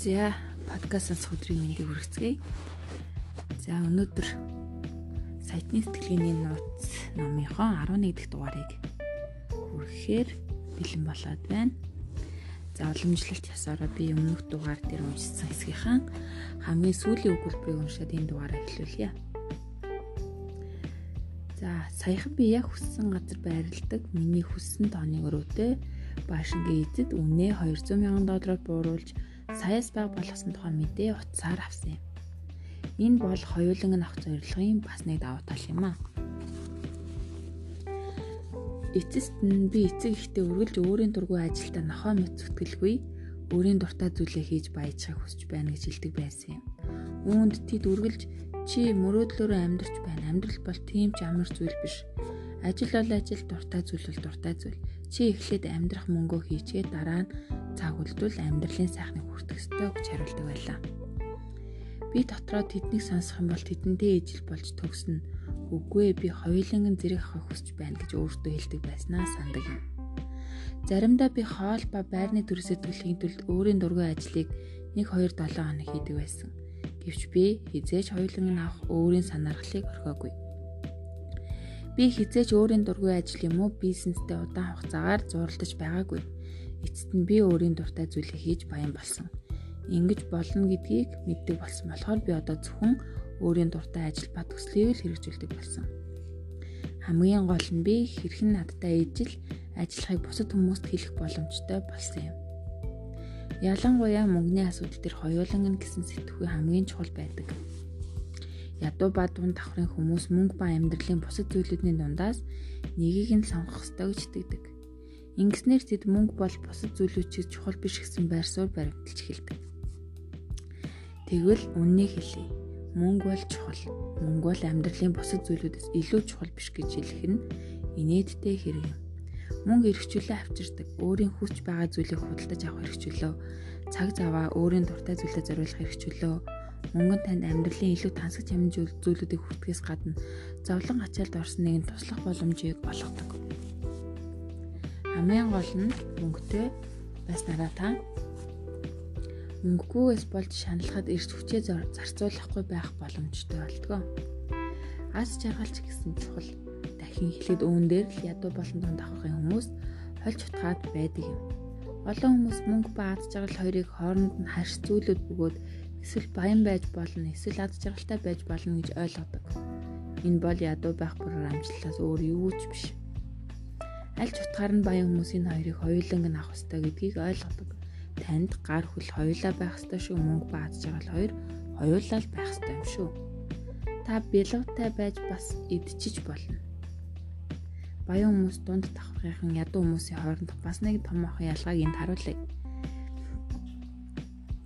За подкаст сонсох өдрийн мэндийг хүргэцгээе. За өнөөдөр сайтны сэтгэлгээний нууц номынхон 11 дахь дугаарыг хүргэхээр бэлэн болоод байна. За уламжлалт ясаараа би өмнөх дугаар дээр уншсан хэсгийнхаа хамгийн сүүлийн өгүүлбэрийг уншаад энэ дугаараа эхлүүлье. За саяхан би яг хүссэн газар байрладаг миний хүссэн тооны өрөөтэй Баашингийн эзэд үнэ 200 сая доллараар бууруулж саяас баг болгосон тухай мэдээ утсаар авсан юм. Энэ бол хоёуланг нь авах зорилгын бас нэг давуу тал юм аа. Эцэст нь би эцэг ихтэй үргэлж өөрийн дургүй ажилдаа нохоо мэт зүтгэлгүй өөрийн дуртай зүйлээ хийж баяжхыг хүсэж байна гэж хэлдэг байсан юм. Үүнд тэд үргэлж чи мөрөөдлөөрөө амьдрч байна. Амьдрал бол тийм ч амар зүйл биш. Ажил бол ажил, дуртай зүйл бол дуртай зүйл. Чи эхлээд амьдрах мөнгөө хийчгээ дараа нь цаг үлдвэл амьдралын сайхныг хүртэх ёстой гэж хариулдаг байлаа. Би дотроо тэднийг сонсох юм бол тэдэнтэй ижил болж төгснө. Үгүй ээ би хоёуланг зэрэг авах хүсэж байна гэж өөртөө хэлдэг байснаа сандаг юм. Заримдаа би хоол ба байрны төрөсөө төлөхийн тулд өөрийн дургүй ажлыг 1 2 7 хоног хийдэг байсан. Гэвч би хизээж хоёуланг авах өөрийн санаархлыг орхиогүй. Би хизээж өөрийн дургүй ажил юм уу бизнестэй удаан хугацаагаар зурлаж байгаагүй. Эцэст нь би өөрийн дуртай зүйлээ хийж баян болсон. Ингиж болно гэдгийг мэддэг болсон болохоор би одоо зөвхөн өөрийн дуртай ажил ба төслийг л хэрэгжүүлдэг болсон. Хамгийн гол нь би хэрхэн надтай ижил ажиллахыг бусад хүмүүст хэлэх боломжтой болсон юм. Ялангуяа мөнгөний асуудал төр хоёуланг нь гэсэн сэтгүүр хамгийн чухал байдаг ядуу ба дунд давхрын хүмүүс мөнгө ба амьдралын бусад зүйлүүдний дундаас нэгийг нь сонгох ёстой гэж итгэдэг. Ингэснээр тэд мөнгө бол бусад зүйлүүд чиг чухал биш гэсэн байр суурь баримталж эхэлдэг. Тэгвэл үннийг хэлье. Мөнгө бол чухал. Мөнгө бол амьдралын бусад зүйлүүдээс илүү чухал биш гэж хэлэх нь инээдтэй хэрэг юм. Мөнгө эргчүүлээ авчирдаг. Өөрийн хүсч байгаа зүйлийг худалдаж авах эргчүүлөө. Цаг заваа өөрийн дуртай зүйлээр зориулах эргчүүлөө мөнгөнд танд амьдралын илүү тансаг чамин зүйлүүдийг хүртгэхээс гадна зовлон ачаалд орсон нэгэн туслах боломжийг олгодог. Хамгийн гол нь мөнгөтэй байснараа та мөнгөгүйгээс болж шаналхад эрс хүчээ зарцуулахгүй байх боломжтой болтгоо. Ас жаргалч гэсэн чухал дахин хэлээд өвөн дээр л ядуу болон дунд авахын хүмүүс хольж утгаад байдаг юм. Олон хүмүүс мөнгө ба аз жаргал хоёрыг хооронд нь харьц зүйлүүд бөгөөд эсвэл баян байж болно, эсвэл ад жаргалтай байж болно гэж ойлгодог. Энэ бол ядуу байх програмчлалаас өөр юу ч биш. Аль ч утгаар нь баян хүмүүсийн хоёрыг хоёуланг нь авах ёстой гэдгийг ойлгодог. Танд гар хөл хоёулаа байх ёстой шүү мөнгө ба ад жаргал хоёр хоёулаа л байх ёстой юм шүү. Та бэлгүүтэй байж бас идчиж болно. Баян хүмүүс дунд давхрынхан ядуу хүмүүсийн хоорондох бас нэг томоохон ялгааг энд харуулъя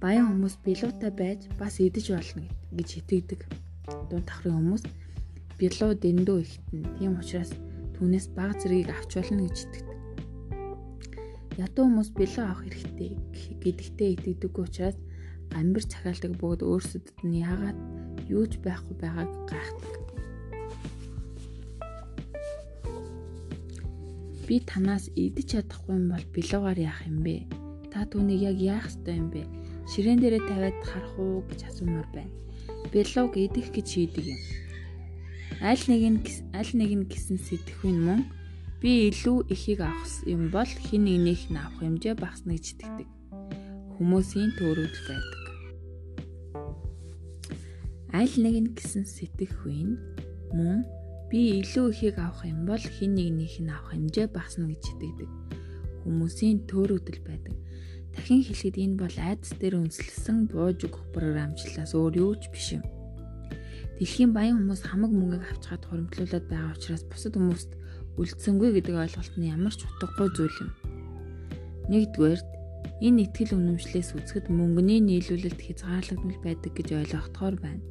баян хүмүүс билуутай байж бас идэж болно гэж итгэдэг. Дунд давхрын хүмүүс билуу дэндүү ихтэн. Тийм учраас түүнээс бага зэргийг авч болно гэж итгэдэг. Ядуу хүмүүс билуу авах хэрэгтэй гэдэгтээ итгэдэггүй учраас гамбир цахиалдаг бөгөөд өөрсдөд нь яагаад юу ч байхгүй байгааг гайхдаг. Би танаас идэж чадахгүй бол билуугаар яах юм бэ? Та түүнийг яг яах ёстой юм бэ? Ширээн дээрээ тавиад харах уу гэж асуумаар байна. Бэлог идэх гэж шийдэг юм. Аль нэг нь аль нэг нь гэсэн сэтгэхүйн мөн би илүү ихийг авах юм бол хин нэгнийх нь авах хэмжээ багасна гэж итгэдэг. Хүмүүсийн төөрөгдөл байдаг. Аль нэг нь гэсэн сэтгэхүйн мөн би илүү ихийг авах юм бол хин нэгнийх нь авах хэмжээ багасна гэж итгэдэг. Хүмүүсийн төөрөгдөл байдаг. Дахин хэлэхэд энэ бол айдас дээр үндэслэсэн бууж өгөх програмчлалаас өөр юу ч биш юм. Дэлхийн баян хүмүүс хамаг мөнгөг авчгаад хоримтлуулад байгаа учраас бусад хүмүүст үлдсэнгүй гэдэг ойлголт нь ямар ч утгагүй зүйл юм. Нэгдүгээрт энэ ихтгэл үнэмшлээс үзэхэд мөнгөний нийлүүлэлт хязгаарлагдмал байдаг гэж ойлгохдохоор байна.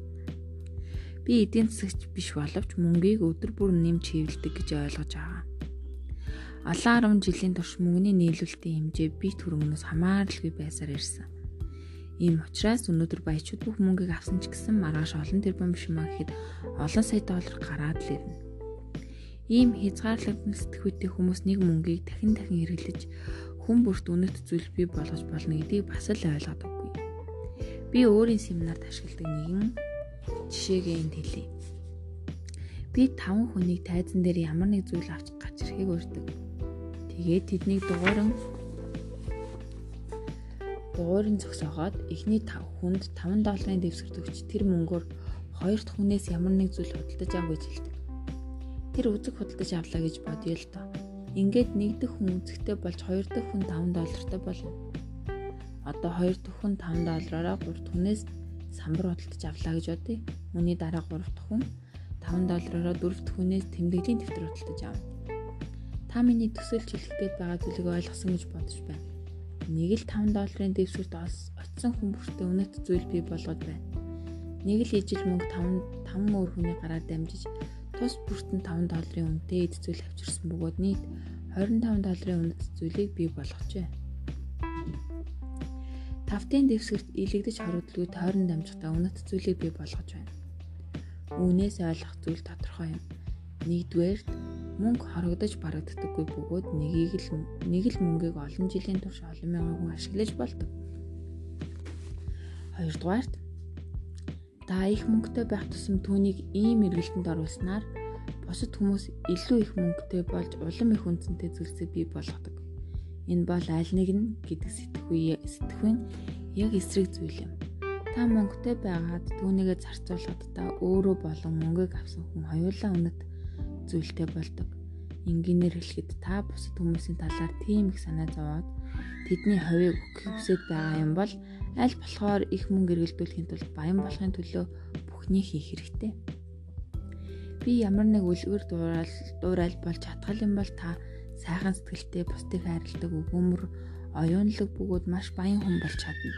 Би эдийн засагч биш боловч мөнгийг өдөр бүр нэмж хэвлдэг гэж ойлгож байгаа. Олон 10 жилийн турш мөнгөний нийлүүлэлтийн хэмжээ бит хөрөнгнөөс хамааралгүй байсаар ирсэн. Ийм учраас өнөөдөр баячууд бүх мөнгийг авсан ч гэсэн маргааш олон тэрбум биш маа гэхэд олон сая доллар гараад л ирнэ. Ийм хязгаарлагдсан сэтгүүтэй хүмүүс нэг мөнгийг дахин дахин хэрэглэж хүн бүрт үнэт зүйл бий болгож болно гэдгийг бас л ойлгодоггүй. Би өөрийн семинарт ашигладаг нэгэн жишээгээ энд хэлье. Би таван хүнийг тайзан дээр ямар нэг зүйл авч гарч ирэхийг урьдаг. Тэгээд тэднийг дугуйран дугуйран зогсоогоод эхний 5 хүнд 5 долларын дэвсгэр төгч тэр мөнгөөр хоёр дахь хүнээс ямар нэг зүйл худалдаж авах гэж хэлдэг. Тэр үзэг худалдаж авлаа гэж бодъё л доо. Ингээд нэг дэх хүн үзэгтэй болж хоёр дахь хүн 5 доллартай болно. Одоо хоёр дахь хүн 5 доллараараа 3 дахь хүнээс самбар худалдаж авлаа гэж бодъё. Үүний дараа 3 дахь хүн 5 доллараараа 4 дахь хүнээс тэмдэглэлийн дэвтэр худалдаж авна. Та миний төсөөлж хэлэх гээд байгаа зүйлийг ойлгосон гэж бодож байна. Нэг л 5 долларын дэвсгэрт очисон хүн бүртээ үнэт зүйл бий болгоод байна. Нэг л ижил мөнгө 5 5 өөр хүний гараар дамжиж тус бүртэн 5 долларын үнэтэй эд зүйл авчирсан бөгөөд нийт 25 долларын үнэт зүйлийг бий болгожээ. Тавтын дэвсгэрт илэгдэж харуудлгүй тойрон дамжихтаа үнэт зүйлийг бий болгож байна. Үүнээс ойлгох зүйл тодорхой юм. Нэгдүгээр мөнгө хорогдож барагддаггүй бөгөөд нэгийг л нэг л мөнгийг олон жилийн турш олон мянган хүн ашиглаж болдог. Хоёрдугаарт та их мөнгөтэй байх тусам түүнийг ийм эргэлтэнд оруулснаар бусад хүмүүс илүү их мөнгөтэй болж улам их үнцэнтэй зүйлсээ бий болгодог. Энэ бол аль нэг нь гэдэг сэтгвийн сэтгвийн яг эсрэг зүйл юм. Та мөнгөтэй байгаад түүнийгээ зарцуулахад та өөрөө болон мөнгөийг авсан хүн хоёулаа үнэт зүйлтэй болдог. Энгийнээр хэлэхэд та бусад хүмүүсийн талаар тийм их санаа зовоод тэдний ховийг өгөх хүсэж байгаа юм бол аль болохоор их мөнгө эргэлдүүлэхийн тулд баян болохын төлөө бүхнийг хийх хэрэгтэй. Би ямар нэг үлгэр дуурайл дуурайл болж чадхал юм бол та сайхан сэтгэлтэй бусдыг хайрладаг өгөөмөр оюунлаг бөгөөд маш баян хүн болж чадна.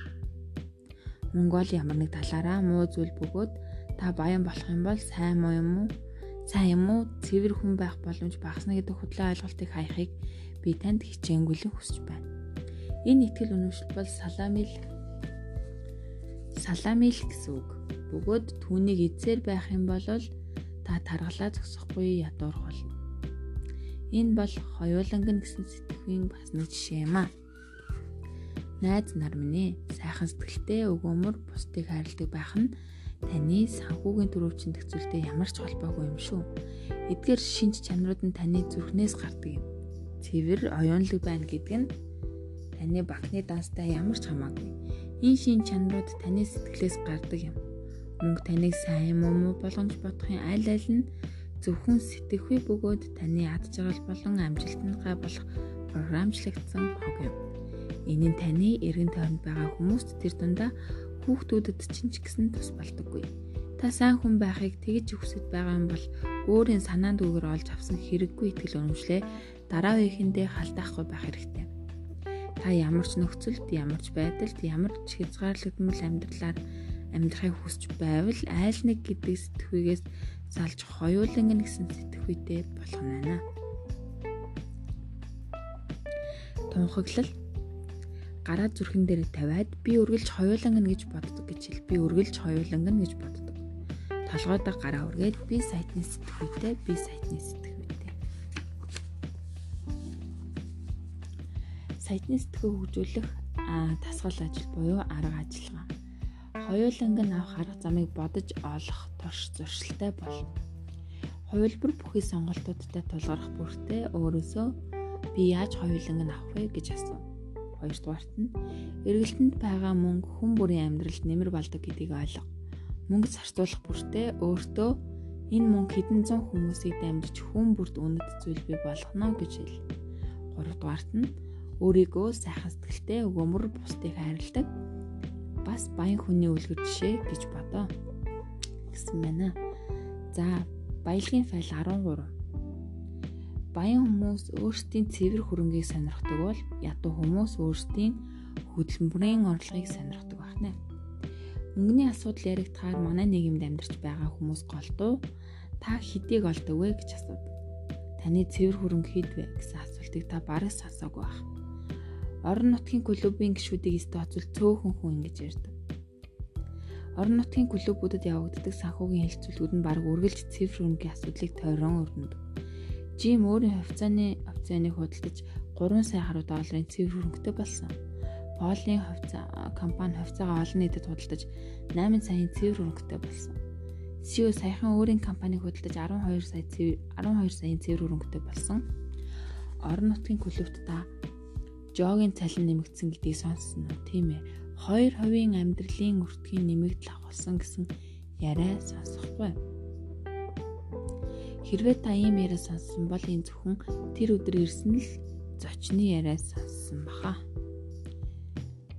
Мөнгө бол ямар нэг талаараа муу зүйл бөгөөд та баян болох юм бол сайн муу юм уу? Сайн юм уу? Цэвэр хүн байх боломж багасна гэдэг худлаа ойлголтыг хаяхыг би танд хичээнгүйлэн хүсэж байна. Энэ ихтгэл үнэмшил бол саламил саламил гэсэн үг. Бөгөөд түүнийг эзээр байх юм бол та таргалаа зогсохгүй ядуурх болно. Энэ бол хоёулангын гэсэн сэтгэхийн бас нэг жишээ юм аа. Найз нар минь сайхан сэтгэлтэй өгөөмөр бусдыг хайрладаг байх нь таны санхүүгийн төрөвчин тгцүүлтэй ямар ч холбоогүй юм шүү. Эдгээр шинж чанарууд нь таны зүрхнээс гардаг юм. Цэвэр оюунлаг байна гэдэг нь таны багны данстай ямар ч хамаагүй. Энэ шинж чанарууд таны сэтгэлээс гардаг юм. Мөнгө таныг сайн юм уу болгоомж бодохын аль аль нь зөвхөн сэтгэхүй бөгөөд таны ад жаргал болон амжилтанд гай болох програмчлагдсан хог юм. Энэ нь таны эргэн тойронд байгаа хүмүүст тэр дундаа хүүхдүүдэд чинь ч гэсэн тус болдоггүй. Та сайн хүн байхыг тэгж хүсэж байгаа юм бол өөрийн санаанд үгээр олж авсан хэрэггүй итгэл үнэмшлээ дараа үеихэндээ халдаахгүй байх хэрэгтэй. Та ямар ч нөхцөлд, ямар ч байдалд, ямар ч хязгаарлагдмал амьдралаар амьдрахыг хүсч байвал айл нэг гэдэг сэтгвээс салж хоёуланг гэсэн сэтгвэтэй болох нь байна. Тунхаглал гараа зүрхэн дээр тавиад би үргэлж хоёуланг нь гэж боддог гэж хэл. Би үргэлж хоёуланг нь гэж боддог. Толгойдоо гараа үргээд би сайтны сэтгвэтэй, би сайтны сэтгвэтэй. Сайтны сэтгвэ хөгжүүлэх тасгал ажил буюу арга ажиллагаа. Хоёуланг нь авах арга замыг бодож олох турш зуршилтай болно. Хувилбар бүхий сонголтуудтай тулгарх бүртээ өөрөөсөө би яаж хоёуланг нь авах вэ гэж асуув Хоёрдугаарт нь эргэлтэнд байгаа мөнгө хүн бүрийн амьдралд нэмэр болдог гэдгийг ойлго. Мөнгө зарцуулах бүртээ өөртөө энэ мөнгө хэдэн зуун хүмүүсийг дамжиж хүн бүрт үнэт зүйл бий болгоно гэж хэл. Гуравдугаарт нь өөрийгөө сайхан сэтгэлтэй өгөөмөр бусдыг хайрладаг бас баян хүний үлгэр жишээ гэж бодоо гэсэн байна. За баялагын файл 13 Баян хүмүүс өөрсдийн цэвэр хөрөнгийг сонирхдаг бол ядуу хүмүүс өөрсдийн хөдөлмөрийн орлогыг сонирхдаг байна. Мөнгөний асуудал яригдахаар манай нийгэмд амьдарч байгаа хүмүүс голдуу та хэдийг олдог вэ гэж асуудаг. Таны цэвэр хөрөнгө хэд вэ гэсэн асуултыг та бараг сонсоогүй байх. Орон нутгийн клубын гишүүдийг стооцвол цөөхөн хүн ингэж ярьдаг. Орон нутгийн клубүүдэд явагддаг санхүүгийн хэлцүүлгүүд нь бараг үргэлж цэвэр хөрөнгийн асуудлыг тойрон өрнөдөг Жим өөрийн хувьцааны опционыг худалдаж 3 сая гаруй долларын цэвэр хөрөнгөтэй болсон. Полын хувьцаа компани хувьцаагаа олон нийтэд худалдаж 8 саяын цэвэр хөрөнгөтэй болсон. CEO саяхан өөрийн компанийг худалдаж 12 сая цэвэр 12 саяын цэвэр хөрөнгөтэй болсон. Орон нутгийн клубт та жогийн цалин нэмэгдсэн гэдгийг сонссон уу? Тийм ээ. 2% амьдралын өртгийн нэмэгдэл авсан гэсэн яриа сонсохгүй. Хэрвээ та ийм яриа сонссон бол энэ зөвхөн тэр өдөр ирсэн л зочны яриа сонссон баха.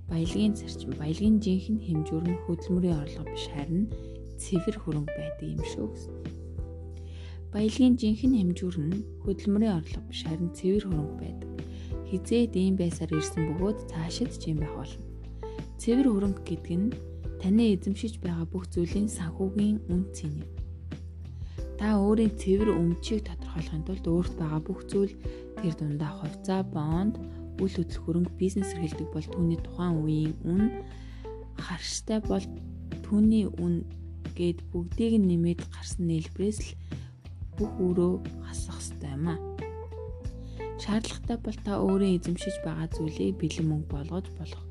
Баялагын зарчим, баялагын жинхэнэ хэмжүүр нь хөдөлмөрийн орлого биш харин цэвэр хөрөнгө байдаг юм шүү гэсэн. Баялагын жинхэнэ хэмжүүр нь хөдөлмөрийн орлого биш харин цэвэр хөрөнгө байдаг. Хизээд ийм байсаар ирсэн бөгөөд цаашид ч юм байх болно. Цэвэр хөрөнгө гэдэг нь таны эзэмшиж байгаа бүх зүйлийн санхүүгийн үн цэн юм. Та өөрийн цэвэр өмчийг тодорхойлохын тулд өөрт байгаа бүх зүйл тэр дундаа хувьцаа, бонд, үйл хөдлөх хөрөнгө бизнес эрхэлдэг бол түүний тухайн үеийн үн харштай бол түүний үн гээд бүгдийг нь нэмээд гарсан нийлбэрээс л бүх өрөө хасах ёстой юм а. Шаардлагатай бол та өөрийн эзэмшиж байгаа зүйлийг бэлэн мөнгө болгож болох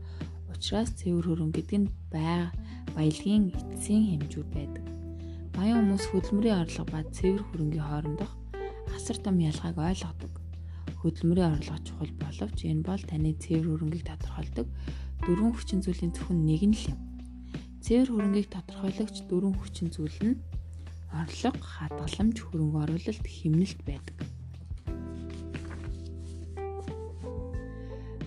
Учираас цэвэр хөрөнгө гэдэг нь бай баялагын эцсийн хэмжүүр байдаг. Баян хүмүүс хөдөлмөрийн орлого ба цэвэр хөрөнгийн хоорондох асар том ялгааг ойлгодог. Хөдөлмөрийн орлого чухал боловч энэ бол таны цэвэр хөрөнгийг тодорхойлдог дөрвөн хүчин зүйлийн зөвхөн нэг нь л юм. Цэвэр хөрөнгийг тодорхойлагч дөрвөн хүчин зүйл нь орлого, хадгаламж, хөрөнгө оруулалт, хэмнэлт байдаг.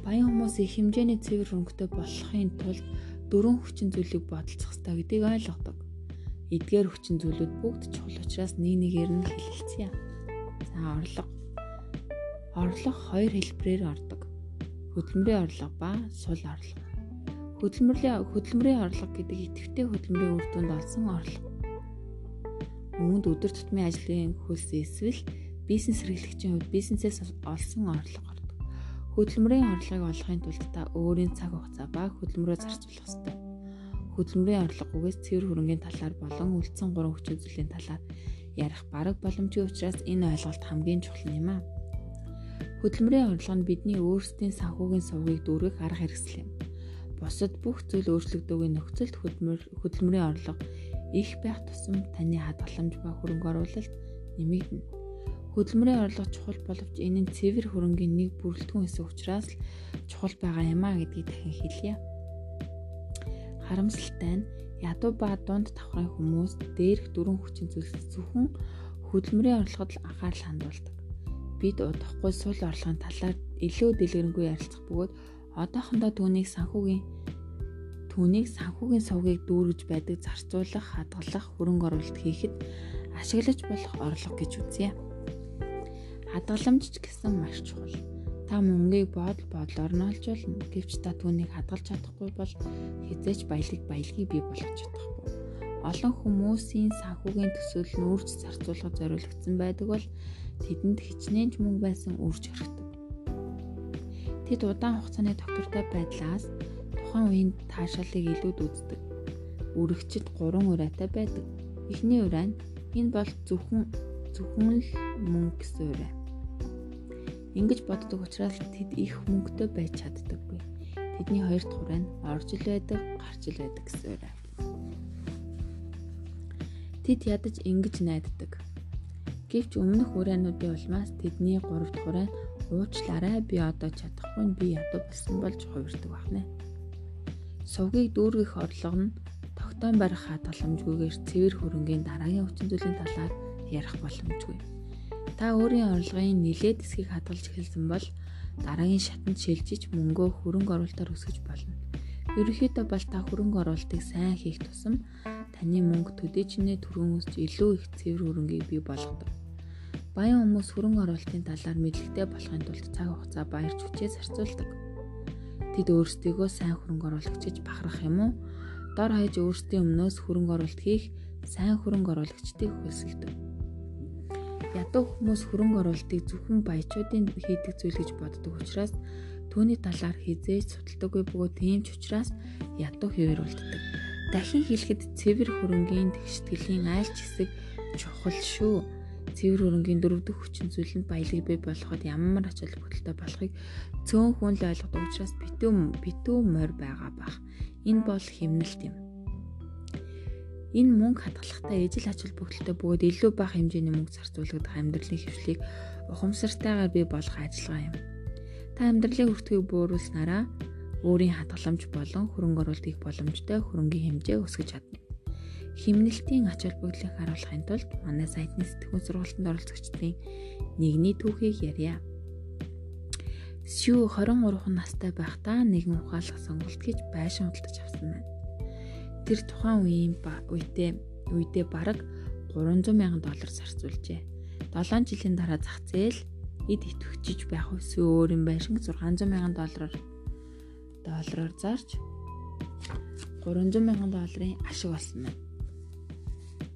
Баян хүмүүс их хэмжээний цэвэр хөрөнгөтэй болохын тулд дөрвөн хүчин зүйлийг бодолцох хэрэгтэй гэдгийг ойлгодог. Эдгээр хүчин зүйлүүд бүгд чухал учраас нэг нэгээр нь хэлэлцъя. За орлого. Орлого хоёр хэлбэрээр ордог. Хөдөлмөрийн орлого ба сул орлого. Хөдөлмөрийн хөдөлмөрийн орлого гэдэг идэвхтэй хөдөлмөрийн үр дүнд олсон орлого. Үүнд өдөр тутмын ажлын хөлс эсвэл бизнес эрхлэгчийн хувьд бизнесээс олсон орлого Хөдөлмөрийн орлогыг олохын тулд та өөрийн цаг хугацаа ба хөдөлмөрөө зарцуулах ёстой. Хөдөлмөрийн орлогоогээс цэвэр хөрөнгөний талаар болон үлдсэн гурван хүчин зүйлийн талаар ярих бараг боломжтой учраас энэ ойлголт хамгийн чухал юм аа. Хөдөлмөрийн орлого нь бидний өөрсдийн санхүүгийн сувгийг дүүргэх арга хэрэгсэл юм. Бусад бүх зүйл өөрчлөгдөөгийн нөхцөлд хөдөлмөр хөдөлмөрийн орлого их байх тусам таны хадгаламж ба хөрөнгө оруулалт нэмэгдэнэ. Хөдөлмөрийн орлого чухал боловч энэ нь цэвэр хөрөнгийн нэг бүрэлдэхүүн хэсэг учраас л чухал байгаа юм а гэдгийг дахин хэлье. Харамсалтай нь ядуу ба дунд давхрын хүмүүс дээрх дөрвөн хүчин зүйлс зөвхөн хөдөлмөрийн орлогод л анхаарал хандуулдаг. Бид удахгүй сул орлогын талаар илүү дэлгэрэнгүй ярилцах бөгөөд одоохондоо түүнийг санхүүгийн түүнийг санхүүгийн сувгийг дүүргэж байдаг зарцуулах, хадгалах, хөрөнгө оруулалт хийхэд ашиглаж болох орлого гэж үзье. Хадгаламж ч гэсэн маш чухал. Та мөнгийг бодол бодлоор нь олж болно. Гэвч та түүнийг хадгалж чадахгүй бол хизээч баялаг баялагийг бий болгож чадахгүй. Олон хүмүүсийн санхүүгийн төсөөл нь үрж зарцуулахад зориулагдсан байдаг бол тэдэнд хичнээн ч мөнгө байсан үрж өрхдөг. Тэд удаан хугацааны доктортой байдлаас тухайн үеийн таашаалыг илүүд үздэг. Үрэгчд 3 ураатай байдаг. Эхний ураа нь энэ бол зөвхөн зөвхөн л мөнгө гэсэн ураа. Ингэж боддог учраас тэд их мөнгөтэй байж чаддаггүй. Тэдний хоёр дахь ураа нь орж ил байдаг, гарч ил байдаг гэсэн ураа. Тэд ядаж ингэж найддаг. Гэвч өмнөх ураануудын улмаас тэдний гурав дахь ураа уучлаарай би одоо чадахгүй нь би ядуу болсон болж хувирдаг байна. Сувгийг дүүргэх орлого нь тогтоон барих хадгаламжгүйгээр цэвэр хөрөнгийн дараагийн хүчин зүйлийн талаар ярих боломжгүй. Та өөрийн орлогын нэлээд хэсгийг хадгалж эхэлсэн бол дараагийн шатанд шилжиж мөнгөө хөрөнгө оруулалтаар өсгөж болно. Ерөнхийдөө бол та хөрөнгө оруулалтыг сайн хийх тусам таны мөнгө төдийчнээ түрүүн өсч илүү их цэвэр хөрөнгийг бий болгодог. Баян хүмүүс хөрөнгө оруулалтын талаар мэдлэгтэй болохын тулд цаг хугацаа баярч хүчээ зарцуулдаг. Тэд өөрсдийгөө сайн хөрөнгө оруулагчиж бахарах юм уу? Дор хаяж өөрсдийн өмнөөс хөрөнгө оруулалт хийх сайн хөрөнгө оруулагчдыг хөлсөлдөв ядуу хүмүүс хөрөнгө оруулалтыг зөвхөн баячуудын хийдэг зүйл гэж боддог учраас түүний талаар хизээж судалдаггүй бөгөөд тийм ч учраас ядуу хэвээр үлддэг. Дахин хэлэхэд цэвэр хөрөнгийн тэгштгэлийн айлч хэсэг чухал шүү. цэвэр хөрөнгийн дөрөв дэх хүчин зүйлэнд баялагийг бий болгоход ямар ач холбогдолтой болохыг цөөнхөн л ойлгодог учраас битүү битүү морь байгаа бах. Энэ бол химнэлт юм. Энэ мөнгө хадгалахтаа ижил ач холбогдолтой бөгөөд илүү бага хэмжээний мөнгө зарцуулагдах амьдралын хөвшлийг ухамсартайгаар бий болгох ажиллагаа юм. Та амьдралын хүртгийг бууруулснараа өөрийн хадгаламж болон хөрөнгө оруулалтыг боломжтой хөрөнгийн хэмжээ өсгөж чадна. Химнэлтийн ач холбогдлыг харуулахын тулд манай сайтны сэтгүүн сургалтанд оролцогчдын нэгний түүхийг ярья. Сүү 23 настай байхдаа нэгэн ухаалаг сонголт хийж байшин худалдаж авсан байна. Тэр тухайн үеийн үедээ үедээ бараг 300 мянган доллар зарцуулжээ. 7 жилийн дараа зах зээл эд итгэвчиж байх үсээ өөрийн байшин 600 мянган доллараар доллараар зарж 300 мянган долларын ашиг болсон байна.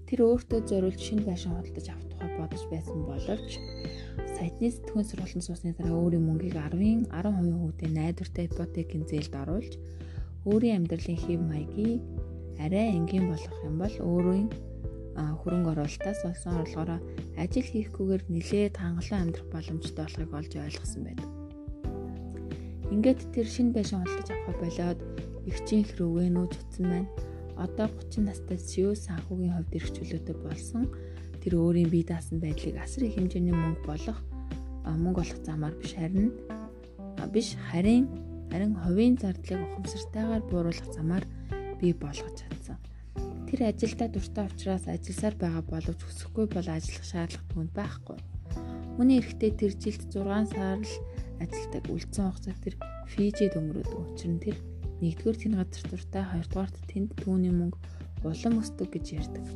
Тэр өөртөө зориулж шинэ байшин худалдаж авах тухай бодож байсан боловч сайтны сэтгүүн сургалтын суусны дараа өөрийн мөнгийг 10-ын 10% хүүтэй найдвартай ипотекийн зээлд оруулж өөрийн амьдралын хэв маягийг арай энгийн болгох юм бол өөрийн хөрөнгө оруулалтаас олсон орлогоороо ажил хийхгүйгээр нэлээд хангалуун амьдрах боломжтой болохыг олж ойлгосон байдаг. Ингээд тэр шинэ байшин худалдаж авах болоод эгчийн хэрвээнүүд утсан байна. Одоо 30 настай Сью санхүүгийн хувьд эрхчлөөтэй болсон тэр өөрийн бие даасан байдлыг асар их хэмжээний мөнгө болох мөнгө олох замаар биш харин биш харин харин хувийн зардлыг ухамсартайгаар бууруулах замаар бий болгож чадсан. Тэр ажилдаа дуртай учраас ажилласаар байгаа боловч хүсэхгүй бол ажиллах шаардлага түнд байхгүй. Үүний эрэхтэй тэр жилд 6 сар л ажилдаг. Үлдсэн хугацаа тэр Фижид өнгөрөөдөг. Учир нь тэр нэгдүгээр тэнд газар дуртай, хоёрдугаарт тэнд түүний мөнгө улам өсдөг гэж ярьдаг.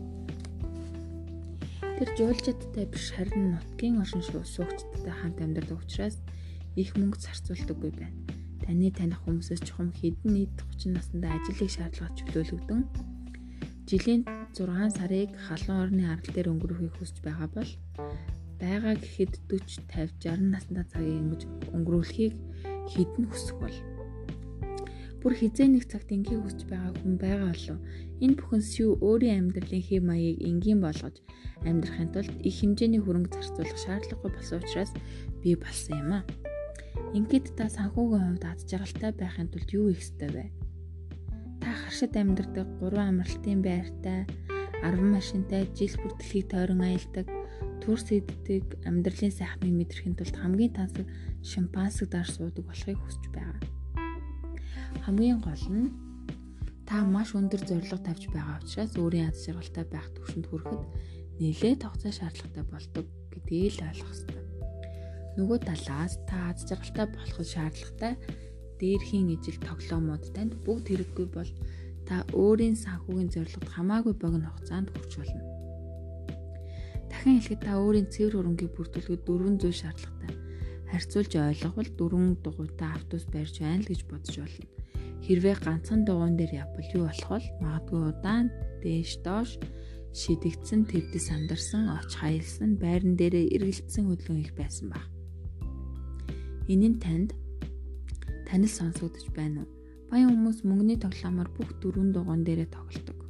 Тэр жуулчдтай биш харин нутгийн оршин суугчдтай хамт амьдардаг учраас их мөнгө зарцуулдаггүй байна. Таны таних хүмүүсээс чухам хэдэн нийт 30 наснда ажлыг шаардлагач чөлөөлөгдөн жилийн 6 сарыг халуун орны арал дээр өнгөрөхийг хүсэж байгаа бол байгаа гэхэд 40, 50, 60 насндаа цагийг ингэж өнгөрүүлэхийг хідэн хүсэх бол бүр хизээ нэг цагт ингийн хүсэж байгаа хүн байгаа болов. Энэ бүхэн сүү өөрийн амьдралын хэв маягийг энгийн болгож амьдрахын тулд их хэмжээний хөрөнгө зарцуулах шаардлагагүй болсон учраас би болсон юм а. Ингээд та санхүүгийн хувьд аз жаргалтай байхын тулд юу хийх ёстой вэ? Та харшид амьдардаг 3 амралтын байртай 10 машинтай жил бүр дэлхийг тойрон аялдаг төрс иддэг амьдралын сайхныг мэдрэхин тулд хамгийн тансаг шимпансыг дар суудаг болохыг хүсэж байгаа. Хамгийн гол нь та маш өндөр зорилго тавьж байгаа учраас өөрийн аз жаргалтай байх төвшөнд хүрэхэд нэлээд тогтцоо шаардлагатай болдог гэдгийг л ойлгох хэрэгтэй. Нөгөө талаас та аз жаргалтай болоход шаардлагатай дээрхийн ижил тоглоомууд танд бүгд хэрэггүй бол та өөрийн санхүүгийн зорилгод хамаагүй богино хугацаанд хүрч болно. Дахин хэлэхэд та өөрийн цэвэр хөрөнгийг бүрдүүлэхэд дөрвөн зүйл шаардлагатай. Харьцуулж ойлгохвол дөрвөн дугуйтай автобус барьж байна л гэж бодож болно. Хэрвээ ганцхан дугуйн дээр явбал юу болох вэ? Магадгүй удаан дээш доош шидэгдсэн твдэс сандарсан, оч хаялсан, байран дээрээ эргэлдсэн хөдөлгөөн их байсан баг. Энэ нь танд танил сонсогдож байна уу? Баян хүмүүс мөнгөний тоглоомоор бүх дөрвөн дугуйн дээрээ тоглодог.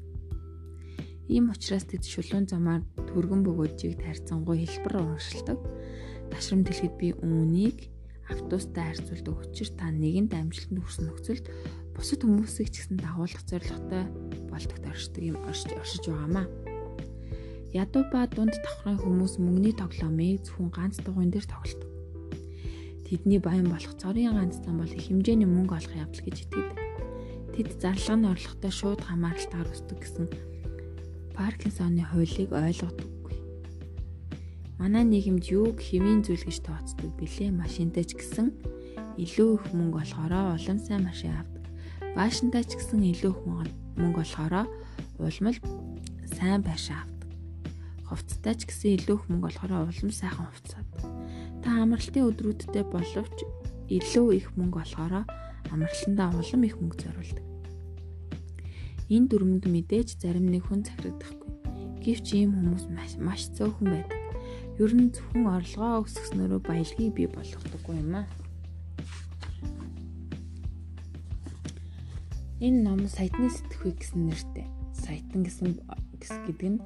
Ийм учраас тэд шулуун замаар төргөн бөгөөжийг тарьцангуй хэлбэр урагшилдаг. Ташрам дэлхийд би үүнийг автобустай харьцуулдаг учраас та нэгэнт амжилтанд хүрсэн нөхцөлд бусад хүмүүсийг ч гэсэн дагуулах зорилготой болдогт оршдог юм оршиж оршиж байгаамаа. Ядуу ба дунд давхрын хүмүүс мөнгөний тоглоомыг зөвхөн ганц дугуйн дээр тоглодог тэдний баян болох цорын ганц зам бол их хэмжээний мөнгө олох явдал гэж итгэдэг. Тэд зарлага нь орлоготой шууд хамааралтаар өсдөг гэсэн Паркинсоны хуулийг ойлгодоггүй. Манай нийгэмд юуг хэвийн зүйл гэж тооцдог бэлээ машинтай ч гэсэн илүү их мөнгө олохороо улам сайн машин авдаг. Баашинтай ч гэсэн илүү их мөнгө олохороо улмал сайн байшин авдаг. Хувцтай ч гэсэн илүү их мөнгө олохороо улам сайхан хувцас Та амралтын өдрүүдтэй боловч илүү их мөнгө олохороо амралтандаа улам их мөнгө зориулдаг. Энэ дүрмэнд мэдээж зарим нэг хүн захирагдахгүй. Гэвч ийм хүмүүс маш маш цөөхөн байдаг. Ер нь зөвхөн орлогоо өсгснөрөө баялагийг бий болгодоггүй юм аа. Энэ ном сайтны сэтгхүй гэсэн нэртэй. Сайтан гэсэн гэдэг нь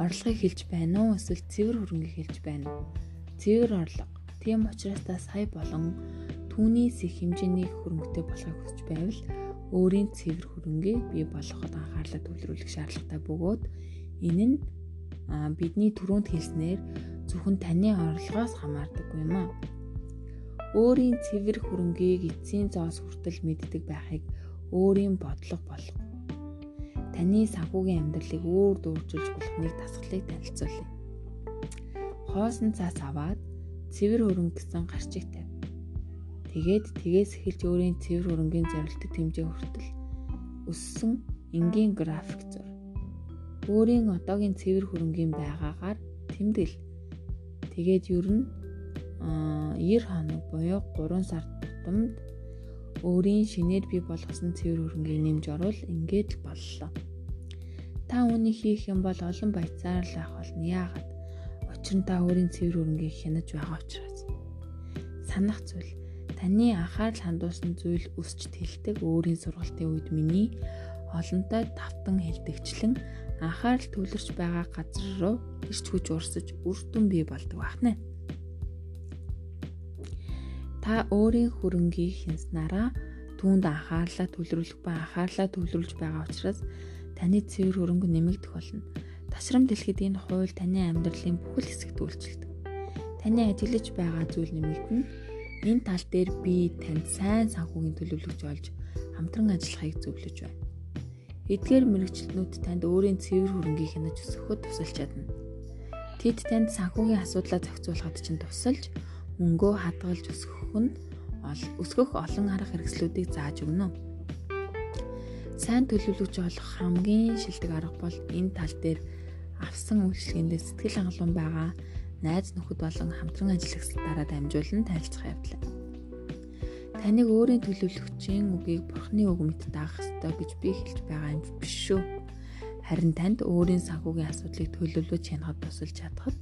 Орлогыг хэлж байна уу? Эсвэл цэвэр хөрөнгийг хэлж байна уу? Цэвэр орлого. Тийм учраас та сая болон түүнээс их хэмжээний хөрөнгөтэй болохыг хүсэж байвал өөрийн цэвэр хөрөнгийг бий болгоход анхаарлаа төвлөрүүлэх шаардлагатай бөгөөд энэ нь бидний түрүүнд хэлснээр зөвхөн таны орлогоос хамаардаггүй юм аа. Өөрийн цэвэр хөрөнгийг эцсийн зоос хүртэл мэддэг байхыг өөрийн бодлого болох. Таны санхүүгийн амьдралыг өөр дүүржүүлж болохныг дасгалыг танилцуулъя. Хоосон цаас аваад цэвэр хөрөнгө гэсэн гарчиг тавь. Тэгээд тгээс эхэлж өөрийн цэвэр хөрөнгийн зорилттой хэмжээ хүртэл өссөн энгийн график зур. Өөрийн одоогийн цэвэр хөрөнгийн байгаагаар тэмдэглэл Тэгээд ер нь 90 хоног буюу 3 сар тутамд өөрийн шинээр бий болгосон цэвэр хөрөнгийг нэмж орвол ингээд л боллоо. Та үүнийг хийх юм бол олон баяцаар л авах болно. Яагаад? Учир нь та өөрийн цэвэр хөрөнгийг хянаж байгаа учраас. Санах зүйл. Таны анхаарал хандуулсан зүйл өсч тэлдэг өөрийн сургалтын үед миний олонтой давтан хилдэгчлэн анхаарал төвлөрч байгаа газар руу ирч хүч урсаж үр дүн бий болдог байна. Та өөрийн хөрөнгийг хянснараа түүнд анхаарлаа төвлөрүүлэх ба анхаарлаа төвлөрүүлж байгаа учраас таны цэвэр хөрөнгө нэмэгдэх болно. Ташрам дэлхийд энэ хууль таны амьдралын бүхэл хэсэгт үйлчилдэг. Таны ажиллаж байгаа зүйл нэмэгдэнэ. Энэ тал дээр би танд сайн санхүүгийн төлөвлөгч болж хамтран ажиллахыг зөвлөж байна. Эдгээр мэрэгчлэнүүд танд өөрийн цэвэр хөрөнгийг хянаж өсгөхөд тусалж чадна. Тэд танд санхүүгийн асуудлаа зохицуулахад чинь тусалж мөнгөө хадгалж өсгөх нь өсгөх олон арга хэрэгслүүдийг зааж өгнө. Сайн төлөвлөгч болох хамгийн шилдэг арга бол энэ тал дээр авсан үйлчлэгэндээ сэтгэл хангалуун байгаа найз нөхөд болон хамтран ажиллагчдаараа дамжуулан танилцах явдал. Таныг өөрийн төлөвлөгчийн үгийг бурхны үг мэт даах ёстой гэж би хэлж байгаа юм биш шүү. Харин танд өөрийн санхүүгийн асуудлыг төлөвлөж хянахад тусалж чадхад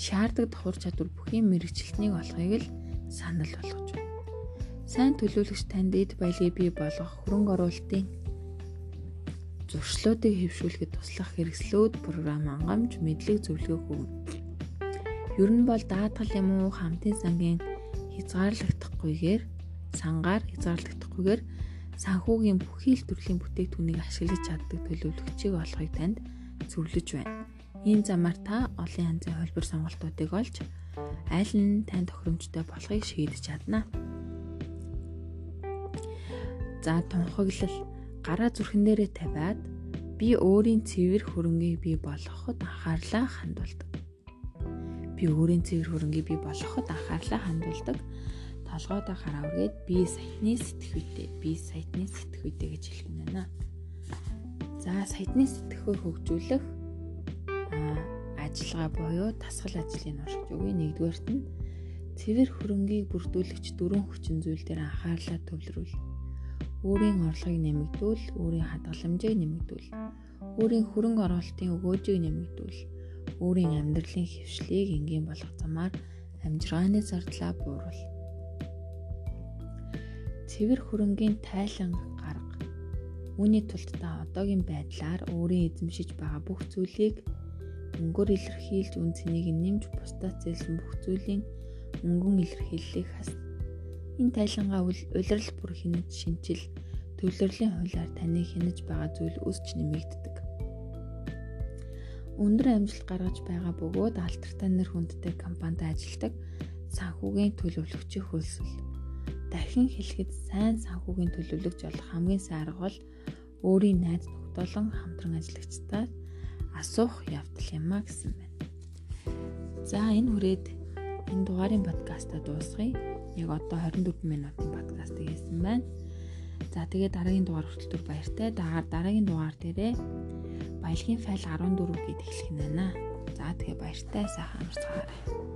шаарддаг давхар чадвар бүхий мэрэгчлэлтнийг олохыг л санал болгож байна. Сайн төлөвлөгч танд эд баялыг бий болгох хөрөнгө оруулалтын зуршлуудыг хэвшүүлэхэд туслах хэрэгслүүд програм ангамж мэдлэг зөвлөгөө өгнө. Ер нь бол даатгал юм уу хамтын сангийн хязгаарлагдахгүйгээр сангаар хязгаарлагдахгүйгээр санхүүгийн бүхий л төрлийн бүтээгдэхүүнийг ашиглаж чаддаг төлөвлөгчийг олохыг танд зөвлөж байна. Энэ замаар та олон янзын хөлбөр сонголтуудыг олж аль нь тань тохиромжтой болохыг шийдэж чадна. За тунхаглал гараа зүрхэн дээрээ тавиад би өөрийн цэвэр хөрөнгийг бий болгоход анхаарлаа хандуулдаг. Би өөрийн цэвэр хөрөнгийг бий болгоход анхаарлаа хандуулдаг толгойдоо хараа үргээд би саяны сэтгэхүйтэй би саяны сэтгэхүйтэй гэж хэлэх юм байна. За саяны сэтгэхүй хөгжүүлэх ажиллагаа буюу тасгал ажлыг уншиж өгье. Нэгдүгээрт нь цэвэр хөрөнгийг бүрдүүлэгч дөрвөн хүчин зүйл дээр анхаарлаа төвлөрүүл. Өөрийн орлогыг нэмэгдүүл, өөрийн хадгаламжийг нэмэгдүүл, өөрийн хөрөнгө оруулалтын өгөөжийг нэмэгдүүл, өөрийн амьдралын хөвшлийг энгийн болгох замаар амжиргааны зардлаа бууруул цэвэр хөрөнгийн тайлан гарга. Үүний тулд та одоогийн байдлаар өөрийн эзэмшиж байгаа бүх зүйлийг мөнгөөр илэрхийлж үн цэнийг нэмж бусдаас зээлсэн бүх зүйлийн мөнгөн илэрхийллийг хас. Энэ тайлангаа улирал бүр хинэж шинчил төвлөрлийн хуулиар таны хянаж байгаа зүйл өсч нэмэгддэг. Өндөр амжилт гаргаж байгаа бөгөөд алдартай нэр хүндтэй компанид ажилладаг санхүүгийн төлөвлөгчийн хөлсөл дахин хэлэхэд сайн санхүүгийн төлөвлөгч болох хамгийн сайн арга бол өөрийн найз нөхд болон хамтран ажиллагчдаа асуух явдал юм а гэсэн байна. За энэ хүрээд энэ дугаарын подкаста дуусгая. Яг одоо 24 минутын подкастыг хийсэн байна. За тэгээ дараагийн дугаар хүртэл түр баяртай. Дагаар дараагийн дугаар дээрээ баялагын файл 14 гэд эхлэх нь байна. За тэгээ баяртай сайхан амарцгаарай.